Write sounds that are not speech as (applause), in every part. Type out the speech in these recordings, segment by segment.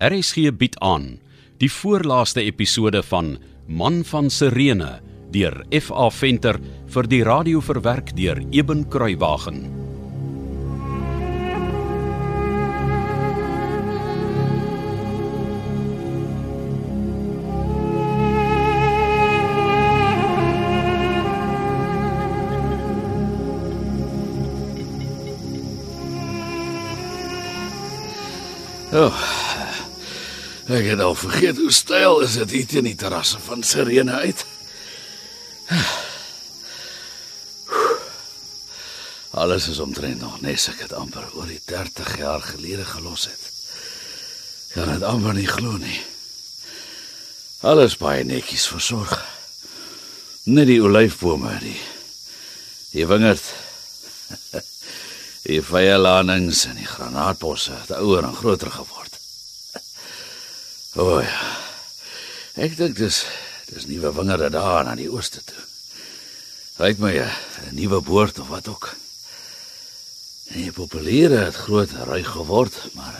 RSG bied aan die voorlaaste episode van Man van Sirene deur FA Venter vir die radio verwerk deur Eben Kruiwagen. Oh, ek het al vergeet hoe styl is dit hier teen die terrasse van Sirene uit. Alles is omtrent nog nes ek het amper oor die 30 jaar gelede gelos het. Kan dit amper nie glo nie. Alles baie netjies versorg. Net die olyfbome die die wingerd. (laughs) Die vyelanings en die granaatbosse het ouer en groter geword. O oh ja. Ek dink dis dis nuwe wingerde daar aan die ooste toe. Ryk my 'n nuwe boord of wat ook. En die populiere het groot ry geword, maar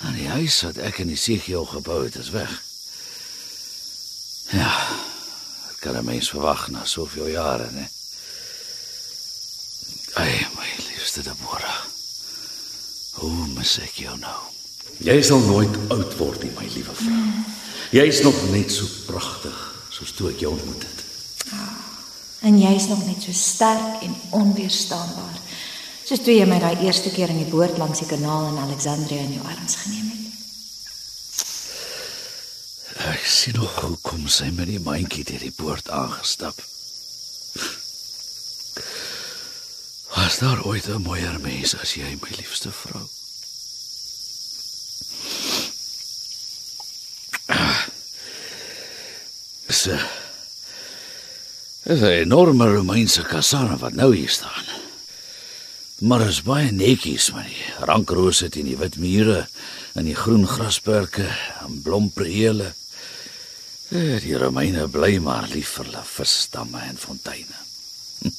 uh, die huis wat ek in die Sigio gebou het is weg. Ja. Dit kan 'n mens verwag na soveel jare, né? Ai, my liefste Deborah. Hoe mis ek jou nou? Jy sal nooit oud word nie, my liewe vrou. Jy is nog net so pragtig soos toe ek jou ontmoet het. En jy's nog net so sterk en onweerstaanbaar. Soos toe jy my daai eerste keer in die boot langs die kanaal in Alexandria in jou arms geneem het. Ek sien nog hoe kom sy met die mandjie deur die poort aangestap. Was daar ooit 'n mooier mens as jy, my liefste vrou? Dis 'n Dis 'n enorme Romeinse kaserne wat nou hier staan. Maar is baie netjies met die rankrose teen die wit mure en die groen grasperke en blompreele. Eh, Die Romeine bly maar lief vir hulle visstamme en fonteine. (laughs)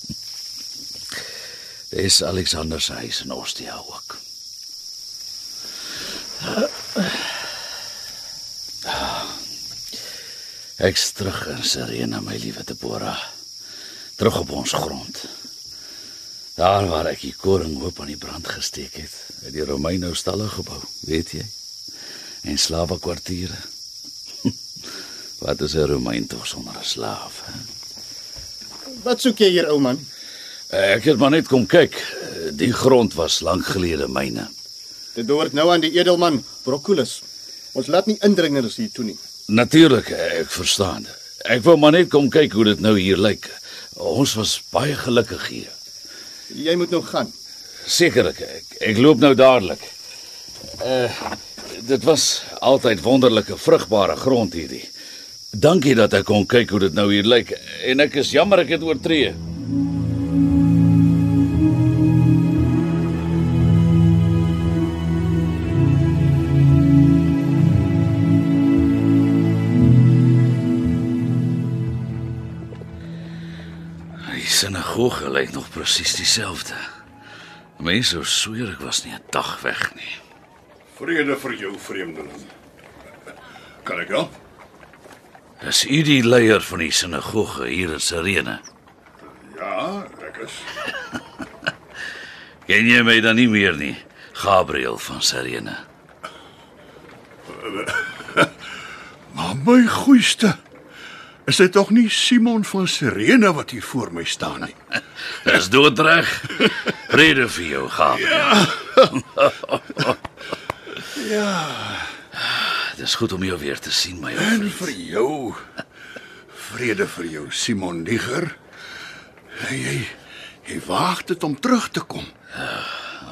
Dis Alexander se huis in Ostia ook. Ek's terug in Sirene, my liewe Deborah. Terug op ons grond. Daar waar ek die koringhoop aan die brand gesteek het, het die Romeine stalle gebou, weet jy? En slawe kwartiere. (laughs) Wat is 'n Romein tog sonder 'n slaaf? He? Wat soek jy hier, ou man? Ek het maar net kom kyk. Die grond was lank gelede myne. Dit behoort nou aan die edelman Proculus. Ons laat nie indringers hier toe nie. Natuurlik, ek verstaan. Ek wou maar net kom kyk hoe dit nou hier lyk. Ons was baie gelukkig hier. Jy moet nou gaan. Sekerlik, ek, ek loop nou dadelik. Uh dit was altyd wonderlike vrugbare grond hierdie. Dankie dat ek kon kyk hoe dit nou hier lyk en ek is jammer ek het oortree. Sinagoge lyk nog presies dieselfde. Mense sou sweer ek was nie 'n dag weg nie. Vrede vir jou vreemdeling. Kan ek help? Is u die leier van die sinagoge hier in Sirene? Ja, ek is. (laughs) Ken jy my dan nie meer nie? Gabriel van Sirene. (laughs) Maar my goeiste. Is dit tog nie Simon van Sirene wat hier voor my staan nie? (laughs) Dis doodreg. Vrede vir jou, Gabriel. (laughs) Ja, Dis goed om jou weer te sien, my ou en vriend. vir jou. Vrede vir jou, Simon Niger. Jy jy waag dit om terug te kom.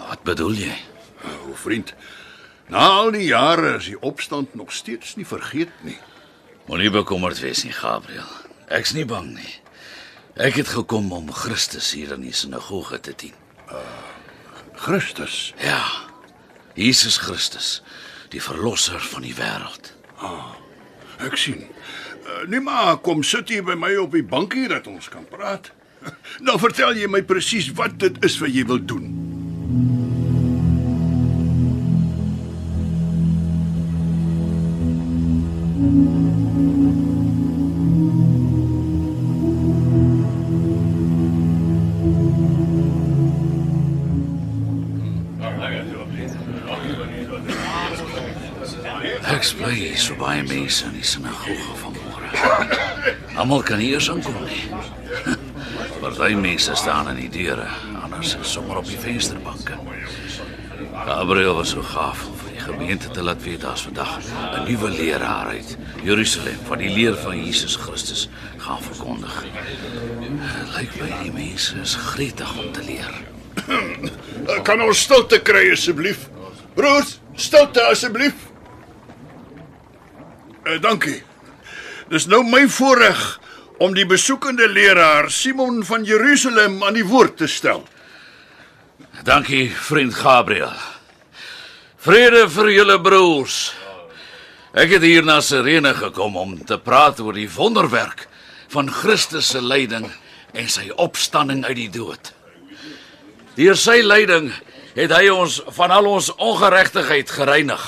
Wat bedoel jy? O, vriend. Na al die jare is die opstand nog steeds nie vergeet nie. Moenie bekommerd wees nie, Gabriel. Ek's nie bang nie. Ek het gekom om Christus hier in die sinagoge te dien. Christus. Ja. Jesus Christus, die verlosser van die wêreld. Ek sien. Uh, nee maar kom sit hier by my op die bankie dat ons kan praat. (laughs) Nou vertel jy my presies wat dit is wat jy wil doen. Ek bly so baie mense in die sinagoge vanmôre. Almal kan hier aankom nie. (laughs) Party mense staan aan die deure, anders is sommer op die vensterbanke. Gabriel was so gaaf om vir die gemeente te laat weet daar's vandag 'n nuwe leraar uit Jerusalem van die leer van Jesus Christus gaan verkondig. Lyk my die mense is gretig om te leer. (clears throat) Kan ons stilte kry asseblief? Broers, stilte asseblief. Uh, dankie. Dis nou my voorreg om die besoekende leraar Simon van Jerusalem aan die woord te stel. Dankie, vriend Gabriel. Vrede vir julle broers. Ek het hier na Sirene gekom om te praat oor die wonderwerk van Christus se lyding en sy opstanding uit die dood. Deur sy lyding het hy ons van al ons ongeregtigheid gereinig.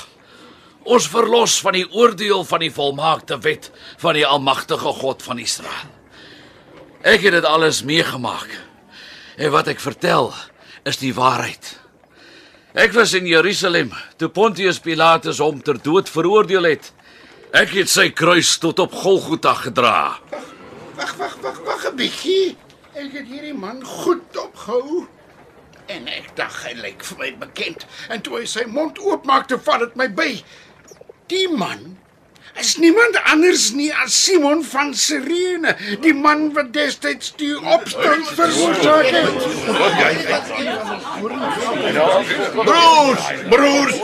Ons verlos van die oordeel van die volmaakte wet van die almagtige God van Israel. Ek het dit alles meegemaak. En wat ek vertel is die waarheid. Ek was in Jerusalem toe Pontius Pilatus hom ter dood veroordeel het. Ek het sy kruis tot op Golgotha gedra. Wag, wag, wag, wag 'n bietjie. Ek het hierdie man goed opgehou. En ek dink hy lyk vir my bekend. En toe hy sy mond oopmaak, toe vat dit my by. Die man is niemand anders nie as Simon van Sirene, die man wat destyds die opstand veroorsaak het. Broers, broers,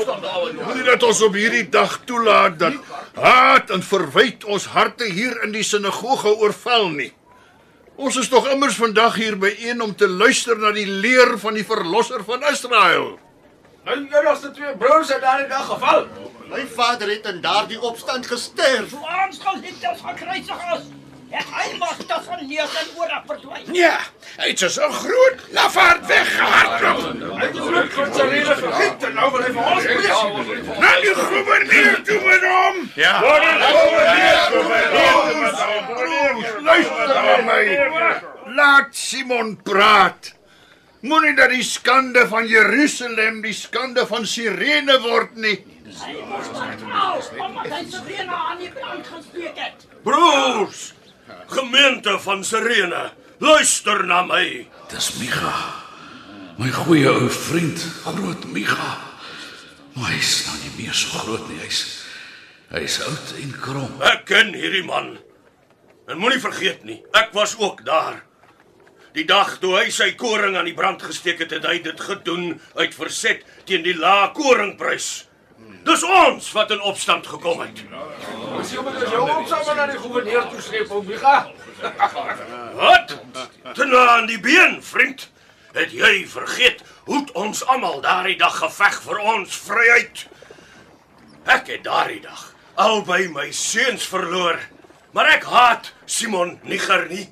moenie dat ons op hierdie dag toelaat dat haat en verwyte ons harte hier in die sinagoge oorval nie. Ons is tog immers vandag hier byeen om te luister na die leer van die verlosser van Israel. Nou jy was die twee broers het daardie dag geval. My vader het in daardie opstand gesterf. Ons gaan dit selfs gekruisig is. En hy was dat van neus en ore verdwyn. Ja, hy het so 'n groot lafaard weggehardloop. Hy het groot van sy rede vergiet en nou wil hy vir ons presie. Na die gouverneur toe met hom. Ja. Luister na my. Laat Simon praat. Moenie dat die skande van Jerusalem die skande van Sirene word nie. Omdat hy se rene aan die brand gesteek het. Broers, gemeente van Sirene, luister na my. Dis Micha. My goeie ou vriend, groot Micha. Maar hy's nou nie meer so groot nie. Hy's hy's oud en krom. Ek ken hierdie man. En moenie vergeet nie, ek was ook daar. Die dag toe hy sy koring aan die brand gesteek het, het hy dit gedoen uit verset teen die lae koringprys. Dis ons wat in opstand gekom het. Misschien moet ons jou ook samen naar de gouverneur toeslepen, Micha. (laughs) Wat? Te na aan die been, vriend. Het jy vergeet hoe ons almal daardie dag geveg vir ons vryheid? Ek het daardie dag albei my seuns verloor, maar ek haat Simon Niger nie.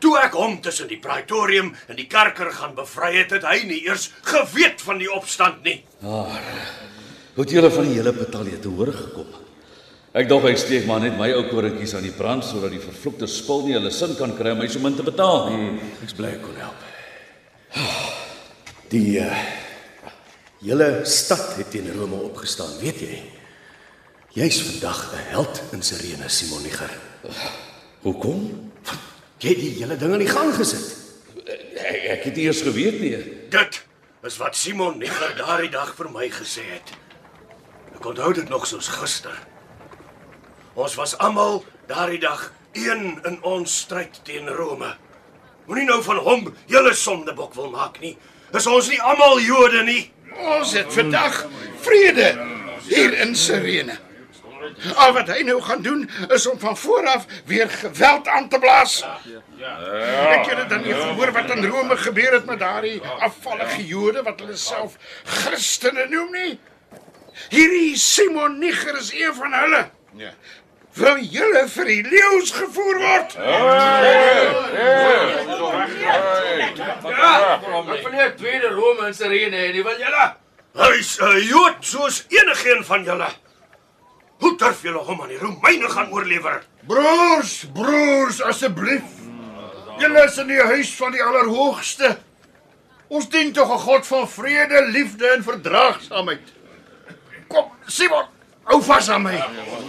Toe ek hom tussen die praetorium en die kerker gaan bevry het, het hy nie eers geweet van die opstand nie. Hoe het julle van die hele betalje te hoor gekom? Ek dog hy steek maar net my ou korinkies aan die brand sodat die vervloekte spul nie hulle sin kan kry om my so min te betaal nie. Ek's bly ek kon help. Die uh, hele stad het teen Rome opgestaan, weet jy? Jy's vandag 'n held in Sirene, Simon Niger. Hoekom? Jy het die hele ding aan die gang gesit. Ek, ek het eers geweet nie. Dit is wat Simon Niger daardie dag vir my gesê het. Ek onthou dit nog soos gister. Ons was almal daardie dag een in ons stryd teen Rome. Moenie nou van hom julle sondebok wil maak nie. Is ons nie almal Jode nie? Ons het vandag vrede hier in Sirene. Al wat hy nou gaan doen is om van voor af weer geweld aan te blaas. Ek het dit dan nie gehoor wat in Rome gebeur het met daardie afvallige Jode wat hulle self Christene noem nie. Hierdie Simon Niger is een van hulle. Ja. Wil julle vir die leeu's gevoer word? Ja, ek wil nie 'n tweede Rome in Sirene hê nie, wil julle? Hy's 'n Jood soos enigeen van julle. Hoe durf julle hom aan die Romeine gaan oorlewer? Broers, broers, asseblief. Julle is in die huis van die Allerhoogste. Ons dien tog 'n God van vrede, liefde en verdraagsaamheid. Kom, Simon, hou vas aan my.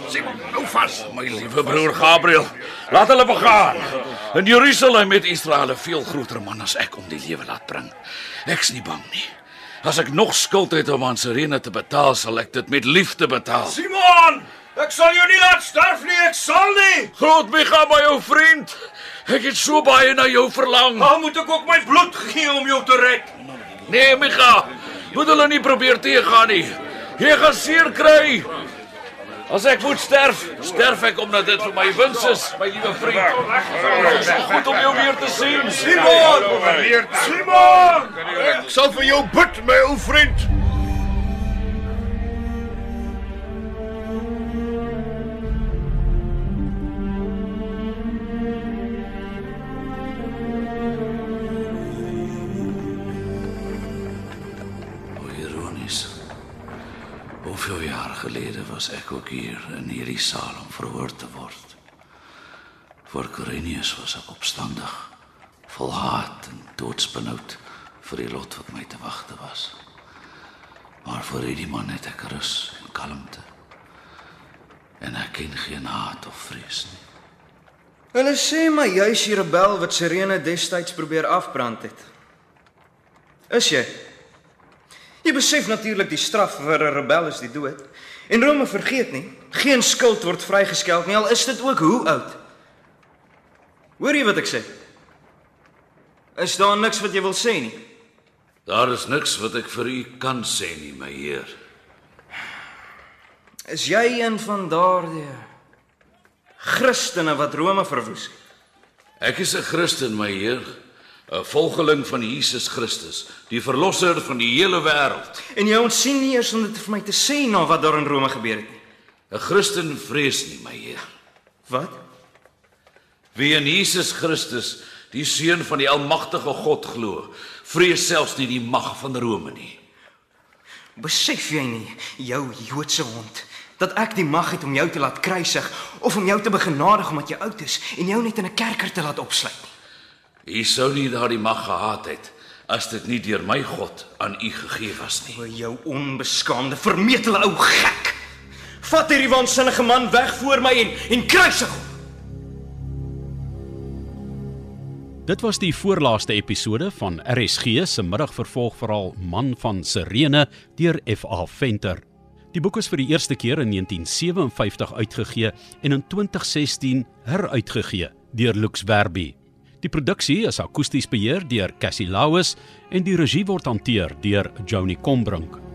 Simon, hou vas. My liewe broer Gabriel, laat hulle begaan. In Jerusalem het Israel 'n veel groter man as ek om die lewe laat bring. Ek's nie bang nie. As ek nog skuld het om aan Serena te betaal, sal ek dit met liefde betaal. Simon, ek sal jou nie laat sterf nie, ek sal nie. Micha, my ou vriend. Ek het so baie na jou verlang. Dan moet ek ook my bloed gee om jou te red. Nee, Micha, moet hulle nie probeer teëgaan nie. Jy gaan seer kry. As ek moet sterf, sterf ek omdat dit vir my wins is, my liewe vriend. Dit is goed om jou weer te sien. Simon, Simon, Ek sal vir jou bid, my ou vriend. Gelede was ek ook hier in hierdie saal om verhoor te word. Voor Quirinius was ek opstandig, vol haat en doodsbenoud vir die lot wat my te wagte was. Maar vir hierdie man het ek rus en kalmte. En ek ken geen haat of vrees nie. Hulle sê maar jy's die rebel wat Sirene destyds probeer afbrand het. Is jy? Jy besef natuurlik die straf vir 'n rebel is die dood. En Rome vergeet nie, geen skuld word vrygeskeld nie al is dit ook hoe oud. Hoor jy wat ek sê? Is daar niks wat jy wil sê nie? Daar is niks wat ek vir u kan sê nie, my heer. Is jy een van daardie Christene wat Rome verwoes het? Ek is 'n Christen, my Heer, 'n volgeling van Jesus Christus, die verlosser van die hele wêreld. En jy ontsien nie eers om dit vir my te sê na wat daar in Rome gebeur het nie. 'n Christen vrees nie, my Heer. Wat? Wie in Jesus Christus, die seun van die almagtige God glo, vrees selfs nie die mag van Rome nie. Besef jy nie, jou Joodse hond, dat ek die mag het om jou te laat kruisig of om jou te begenadig omdat jy oud is en jou net in 'n kerker te laat opsluit U sou nie daardie mag gehad het as dit nie deur my God aan u gegee was nie. O jou onbeskaamde, vermetele ou gek. Vat hierdie waansinnige man weg voor my en en kruisig hom. Dit was die voorlaaste episode van RSG se middagvervolgverhaal Man van Sirene deur F.A. Venter. Die boek is vir die eerste keer in 1957 uitgegee en in 2016 heruitgegee deur Lux Werby. Die produksie is akoesties beheer deur Cassie Lauis en die regie word hanteer deur Joni Combrink.